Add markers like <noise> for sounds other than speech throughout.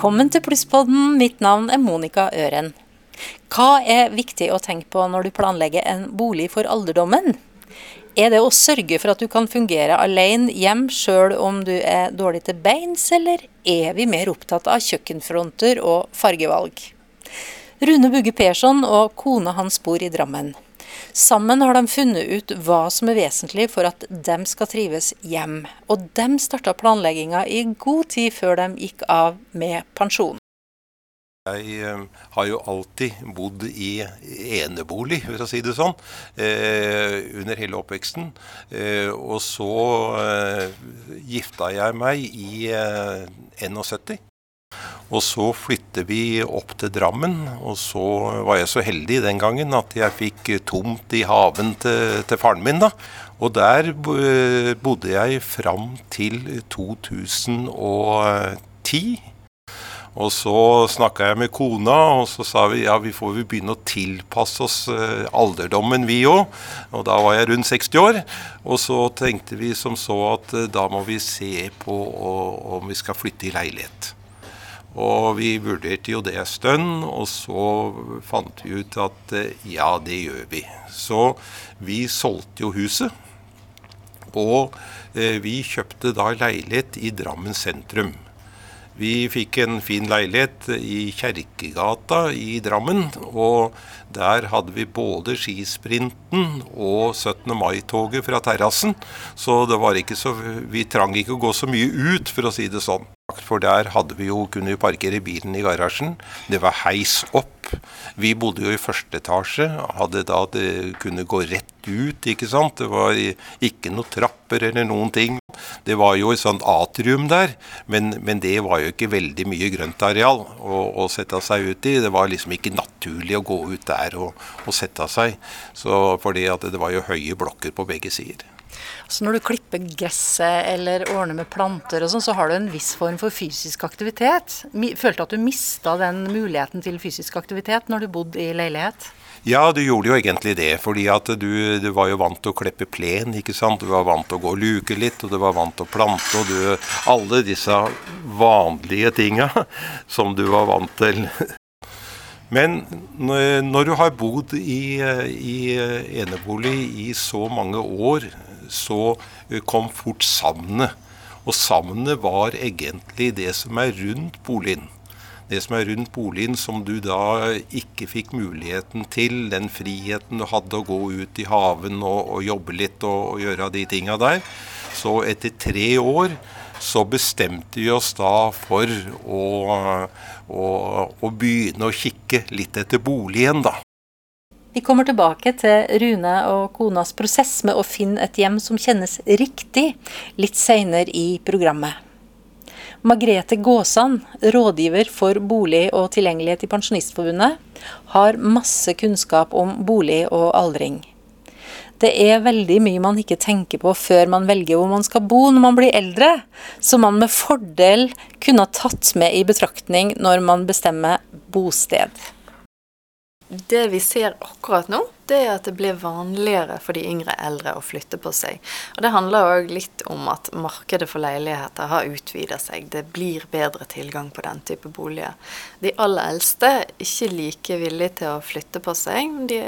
Velkommen til Plusspodden. Mitt navn er Monica Øren. Hva er viktig å tenke på når du planlegger en bolig for alderdommen? Er det å sørge for at du kan fungere alene hjem sjøl om du er dårlig til beins, eller er vi mer opptatt av kjøkkenfronter og fargevalg? Rune Bugge Persson og kona hans bor i Drammen. Sammen har de funnet ut hva som er vesentlig for at de skal trives hjem, og de starta planlegginga i god tid før de gikk av med pensjon. Jeg eh, har jo alltid bodd i enebolig, for å si det sånn, eh, under hele oppveksten. Eh, og så eh, gifta jeg meg i 71. Eh, og så flytter vi opp til Drammen, og så var jeg så heldig den gangen at jeg fikk tomt i haven til, til faren min. da. Og der bodde jeg fram til 2010. Og så snakka jeg med kona, og så sa vi ja, vi får vi begynne å tilpasse oss eh, alderdommen, vi òg. Og da var jeg rundt 60 år. Og så tenkte vi som så at eh, da må vi se på om vi skal flytte i leilighet. Og vi vurderte jo det en stund, og så fant vi ut at eh, ja, det gjør vi. Så vi solgte jo huset. Og eh, vi kjøpte da leilighet i Drammen sentrum. Vi fikk en fin leilighet i Kjerkegata i Drammen. Og der hadde vi både skisprinten og 17. mai-toget fra terrassen. Så det var ikke så, vi trang ikke å gå så mye ut, for å si det sånn. For der hadde vi jo, kunne parkere bilen i garasjen. Det var heis opp. Vi bodde jo i første etasje. Hadde da det kunne gå rett ut, ikke sant. Det var ikke noen trapper eller noen ting. Det var jo et sånt atrium der, men, men det var jo ikke veldig mye grøntareal å, å sette seg ut i. Det var liksom ikke naturlig å gå ut der og, og sette seg. Så fordi at det var jo høye blokker på begge sider. Så når du klipper gresset eller ordner med planter og sånn, så har du en viss form for fysisk aktivitet. Følte du at du mista den muligheten til fysisk aktivitet når du bodde i leilighet? Ja, du gjorde jo egentlig det. fordi at du, du, var jo vant til å kleppe plen. ikke sant? Du var vant til å gå og luke litt, og du var vant til å plante. og du, Alle disse vanlige tinga som du var vant til. Men når du har bodd i, i enebolig i så mange år, så eh, kom fort savnet. Og savnet var egentlig det som er rundt boligen. Det som er rundt boligen som du da ikke fikk muligheten til, den friheten du hadde å gå ut i haven og, og jobbe litt og, og gjøre de tinga der. Så etter tre år så bestemte vi oss da for å, å, å begynne å kikke litt etter boligen, da. Vi kommer tilbake til Rune og konas prosess med å finne et hjem som kjennes riktig, litt seinere i programmet. Margrethe Gåsand, rådgiver for bolig og tilgjengelighet i Pensjonistforbundet, har masse kunnskap om bolig og aldring. Det er veldig mye man ikke tenker på før man velger hvor man skal bo når man blir eldre, som man med fordel kunne ha tatt med i betraktning når man bestemmer bosted. Det vi ser akkurat nå, det er at det blir vanligere for de yngre eldre å flytte på seg. Og Det handler òg litt om at markedet for leiligheter har utvida seg. Det blir bedre tilgang på den type boliger. De aller eldste er ikke like villige til å flytte på seg. De,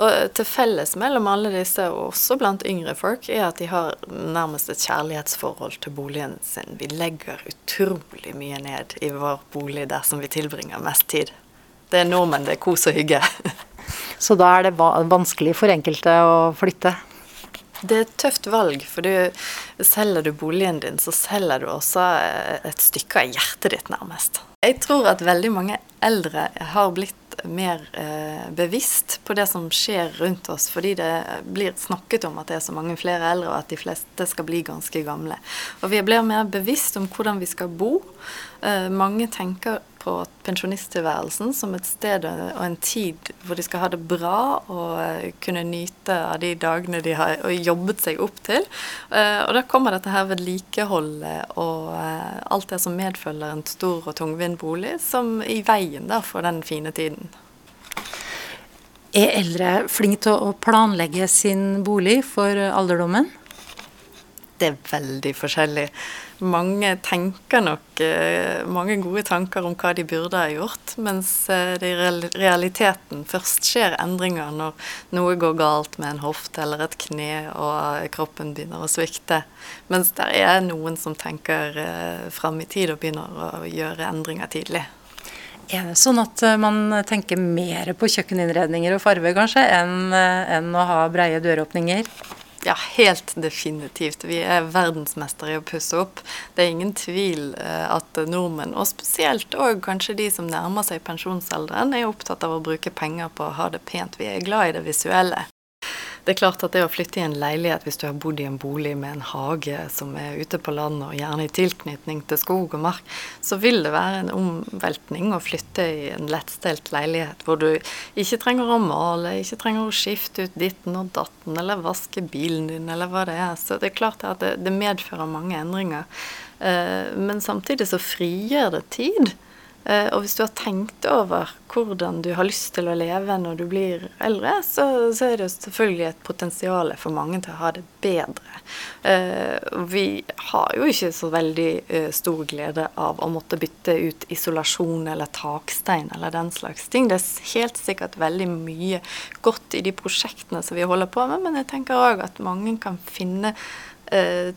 og til felles mellom alle disse, og også blant yngre folk, er at de har nærmest et kjærlighetsforhold til boligen sin. Vi legger utrolig mye ned i vår bolig der vi tilbringer mest tid. Det er nordmenn, det er kos og hygge. <laughs> Så da er det vanskelig for enkelte å flytte? Det er et tøft valg, for du, selger du boligen din, så selger du også et stykke av hjertet ditt, nærmest. Jeg tror at veldig mange eldre har blitt mer eh, bevisst på det som skjer rundt oss, fordi det blir snakket om at det er så mange flere eldre, og at de fleste skal bli ganske gamle. Og vi blir mer bevisst om hvordan vi skal bo. Eh, mange tenker på pensjonisttilværelsen som et sted og en tid hvor de skal ha det bra og eh, kunne nyte av de dagene de har jobbet seg opp til. Eh, og da kommer dette her vedlikeholdet og eh, alt det som medfølger en stor og tungvint bolig, som i veien da for den fine tiden. Er eldre flinke til å planlegge sin bolig for alderdommen? Det er veldig forskjellig. Mange tenker nok eh, mange gode tanker om hva de burde ha gjort, mens eh, det i realiteten først skjer endringer når noe går galt med en hofte eller et kne og kroppen begynner å svikte. Mens det er noen som tenker eh, fram i tid og begynner å gjøre endringer tidlig. Er det sånn at man tenker mer på kjøkkeninnredninger og farve kanskje, enn, enn å ha breie døråpninger? Ja, helt definitivt. Vi er verdensmestere i å pusse opp. Det er ingen tvil eh, at nordmenn, og spesielt òg kanskje de som nærmer seg pensjonsalderen, er opptatt av å bruke penger på å ha det pent. Vi er glad i det visuelle. Det er klart at det å flytte i en leilighet hvis du har bodd i en bolig med en hage som er ute på landet, og gjerne i tilknytning til skog og mark, så vil det være en omveltning å flytte i en lettstelt leilighet hvor du ikke trenger å male, ikke trenger å skifte ut ditten og datten, eller vaske bilen din, eller hva det er. Så det er klart at det, det medfører mange endringer. Eh, men samtidig så frigjør det tid. Eh, og hvis du har tenkt over hvordan du har lyst til å leve når du blir eldre, så, så er det selvfølgelig et potensial for mange til å ha det bedre. Eh, vi har jo ikke så veldig eh, stor glede av å måtte bytte ut isolasjon eller takstein eller den slags ting. Det er helt sikkert veldig mye godt i de prosjektene som vi holder på med, men jeg tenker òg at mange kan finne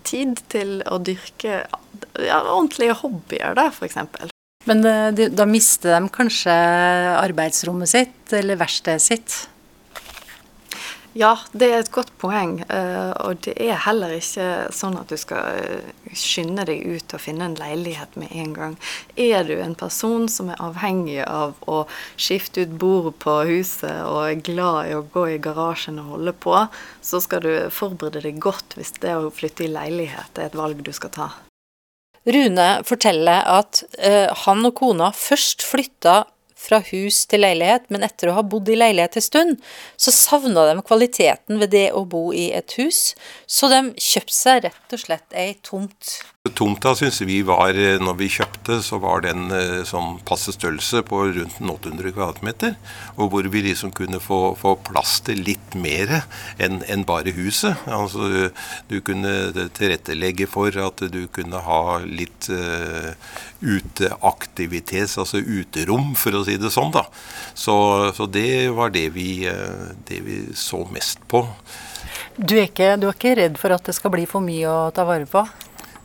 tid til å dyrke ja, ordentlige hobbyer, da, f.eks. Men eh, da mister de kanskje arbeidsrommet sitt, eller verkstedet sitt? Ja, det er et godt poeng. Eh, og det er heller ikke sånn at du skal eh, skynde deg ut og finne en leilighet med en gang. Er du en person som er avhengig av å skifte ut bord på huset og er glad i å gå i garasjen og holde på, så skal du forberede deg godt hvis det å flytte i leilighet er et valg du skal ta. Rune forteller at uh, han og kona først flytta fra hus til leilighet, men etter å ha bodd i leilighet en stund, så savna de kvaliteten ved det å bo i et hus, så de kjøpte seg rett og slett ei tomt. Tomta syns vi var, eh, når vi kjøpte, så var den eh, sånn passe størrelse på rundt 800 kvadratmeter. Og hvor vi liksom kunne få, få plass til litt mer enn en bare huset. Altså du kunne tilrettelegge for at du kunne ha litt uh, uteaktivitet, altså uterom, for å si det sånn. da. Så, så det var det vi, det vi så mest på. Du er, ikke, du er ikke redd for at det skal bli for mye å ta vare på?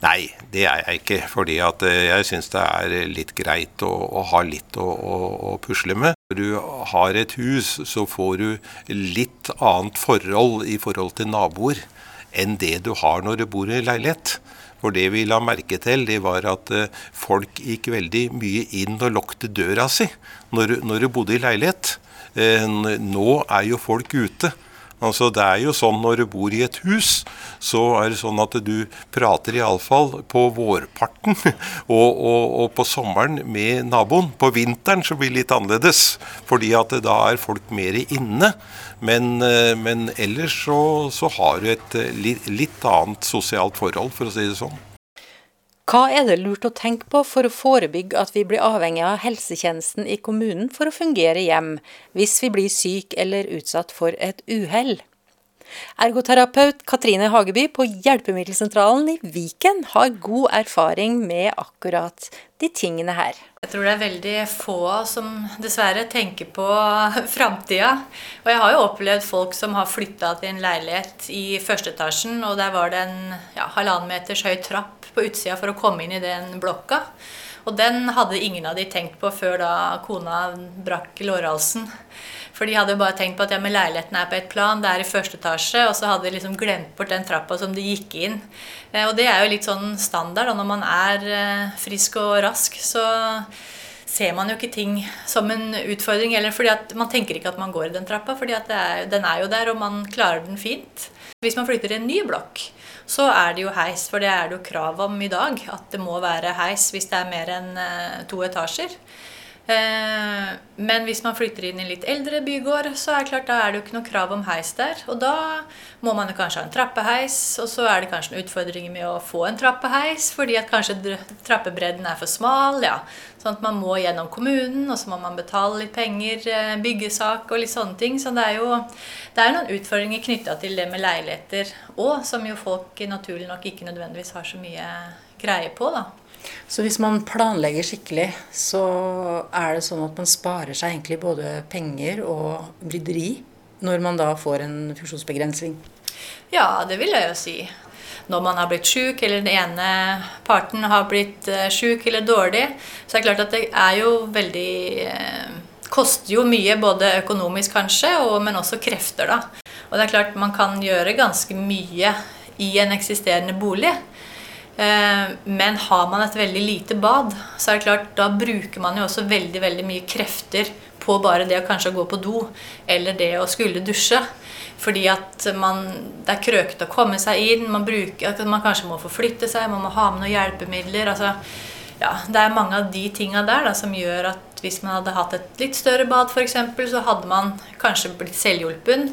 Nei, det er jeg ikke. Fordi at eh, jeg syns det er litt greit å, å ha litt å, å, å, pusle med. Når du har et hus, så får du litt annet forhold i forhold til naboer enn det du har når du bor i leilighet. For det vi la merke til, det var at eh, folk gikk veldig mye inn og lukket døra si når, når du bodde i leilighet. Eh, nå er jo folk ute. Altså Det er jo sånn når du bor i et hus, så er det sånn at du prater iallfall på vårparten <laughs> og, og, og, på sommeren med naboen. På vinteren så blir det litt annerledes, fordi at da er folk mer inne. Men, eh, men ellers så, så, har du et eh, litt, litt annet sosialt forhold, for å si det sånn. Hva er det lurt å tenke på for å forebygge at vi blir avhengig av helsetjenesten i kommunen for å fungere hjem, hvis vi blir syk eller utsatt for et uhell? Ergoterapeut Katrine Hageby på Hjelpemiddelsentralen i Viken har god erfaring med akkurat de tingene her. Jeg tror det er veldig få som dessverre tenker på <laughs> framtida. Og jeg har jo opplevd folk som har flytta til en leilighet i første etasjen, og der var det en ja, halvannen meters høy trapp på utsida for å komme inn i den blokka. Og den hadde ingen av de tenkt på før da kona brakk lårhalsen. For de hadde bare tenkt på at ja, men leiligheten er på et plan, det er i første etasje. Og så hadde de liksom glemt bort den trappa som de gikk inn. Eh, og det er jo litt sånn standard. Og når man er eh, frisk og rask, så ser man jo ikke ting som en utfordring. Eller fordi at man tenker ikke at man går i den trappa, fordi at den er jo der, og man klarer den fint. Hvis man flytter i en ny blokk, så er det jo heis. For det er det jo krav om i dag, at det må være heis hvis det er mer enn eh, to etasjer. Eh, men hvis man flytter inn i en litt eldre bygård, så er det klart, da er det jo ikke noe krav om heis der. Og da må man jo kanskje ha en trappeheis, og så er det kanskje en utfordring med å få en trappeheis, fordi at kanskje trappebredden er for smal. ja. Sånn at man må gjennom kommunen, og så må man betale litt penger, eh, byggesak og litt sånne ting. Så det er jo det er noen utfordringer knytta til det med leiligheter òg, som jo folk naturlig nok ikke nødvendigvis har så mye greie på, da. Så hvis man planlegger skikkelig, så er det sånn at man sparer seg egentlig både penger og bryderi når man da får en funksjonsbegrensning? Ja, det vil jeg jo si. Når man har blitt sjuk, eller den ene parten har blitt syk sjuk eller dårlig, så er det klart at det er jo veldig uh, Koster jo mye, både økonomisk kanskje, og, men også krefter, da. Og det er klart man kan gjøre ganske mye i en eksisterende bolig. Eh, men har man et veldig lite bad, så er det klart, da bruker man jo også veldig veldig mye krefter på bare det å kanskje gå på do, eller det å skulle dusje. Fordi at man, det er krøkete å komme seg inn, man, bruker, man kanskje må forflytte seg, man må ha med noen hjelpemidler. altså ja, Det er mange av de tinga der da, som gjør at hvis man hadde hatt et litt større bad f.eks., så hadde man kanskje blitt selvhjulpen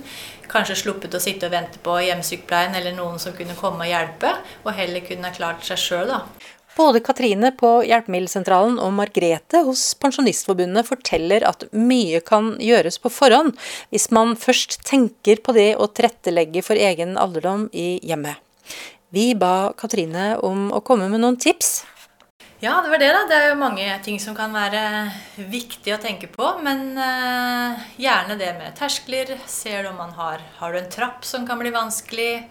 kanskje sluppet å sitte og vente på hjemmesykepleien eller noen som kunne komme og hjelpe, og heller kunne klart seg sjøl, da. Både Katrine på Hjelpemiddelsentralen og Margrete hos Pensjonistforbundet forteller at mye kan gjøres på forhånd, hvis man først tenker på det å tilrettelegge for egen alderdom i hjemmet. Vi ba Katrine om å komme med noen tips ja, det var det, da. Det er jo mange ting som kan være viktig å tenke på. Men uh, gjerne det med terskler. Ser du om man har Har du en trapp som kan bli vanskelig?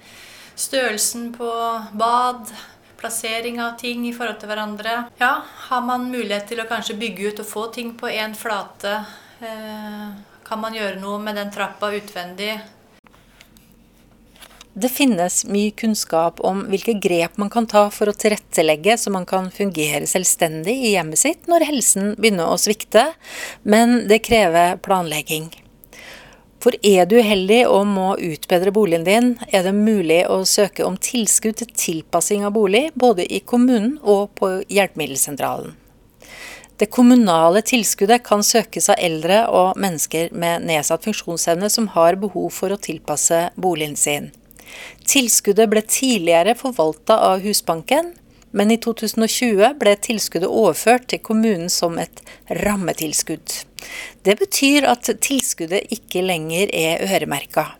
Størrelsen på bad. Plassering av ting i forhold til hverandre. Ja, har man mulighet til å kanskje bygge ut og få ting på én flate? Uh, kan man gjøre noe med den trappa utvendig? Det finnes mye kunnskap om hvilke grep man kan ta for å tilrettelegge så man kan fungere selvstendig i hjemmet sitt når helsen begynner å svikte, men det krever planlegging. For er du uheldig og må utbedre boligen din, er det mulig å søke om tilskudd til tilpassing av bolig, både i kommunen og på hjelpemiddelsentralen. Det kommunale tilskuddet kan søkes av eldre og mennesker med nedsatt funksjonsevne som har behov for å tilpasse boligen sin. Tilskuddet ble tidligere forvalta av Husbanken, men i 2020 ble tilskuddet overført til kommunen som et rammetilskudd. Det betyr at tilskuddet ikke lenger er øremerka.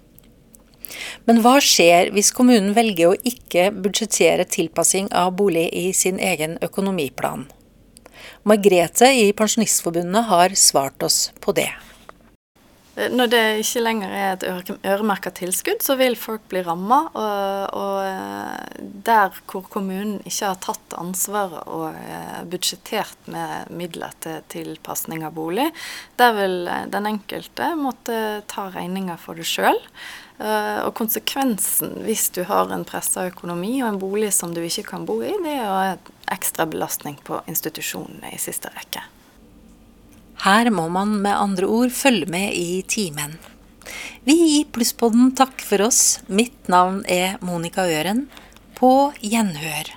Men hva skjer hvis kommunen velger å ikke budsjettere tilpassing av bolig i sin egen økonomiplan? Margrethe i Pensjonistforbundet har svart oss på det. Eh, når det ikke lenger er et øremerka tilskudd, så vil folk bli ramma. Og, og, eh, der hvor kommunen ikke har tatt ansvaret og eh, budsjettert med midler til tilpasning av bolig, der vil den enkelte måtte ta regninga for det sjøl. Og konsekvensen hvis du har en pressa økonomi og en bolig som du ikke kan bo i, det er jo ekstra belastning på institusjonene i siste rekke. Her må man med andre ord følge med i timen. Vi i Plusspodden takker for oss. Mitt navn er Monica Øren. På gjenhør.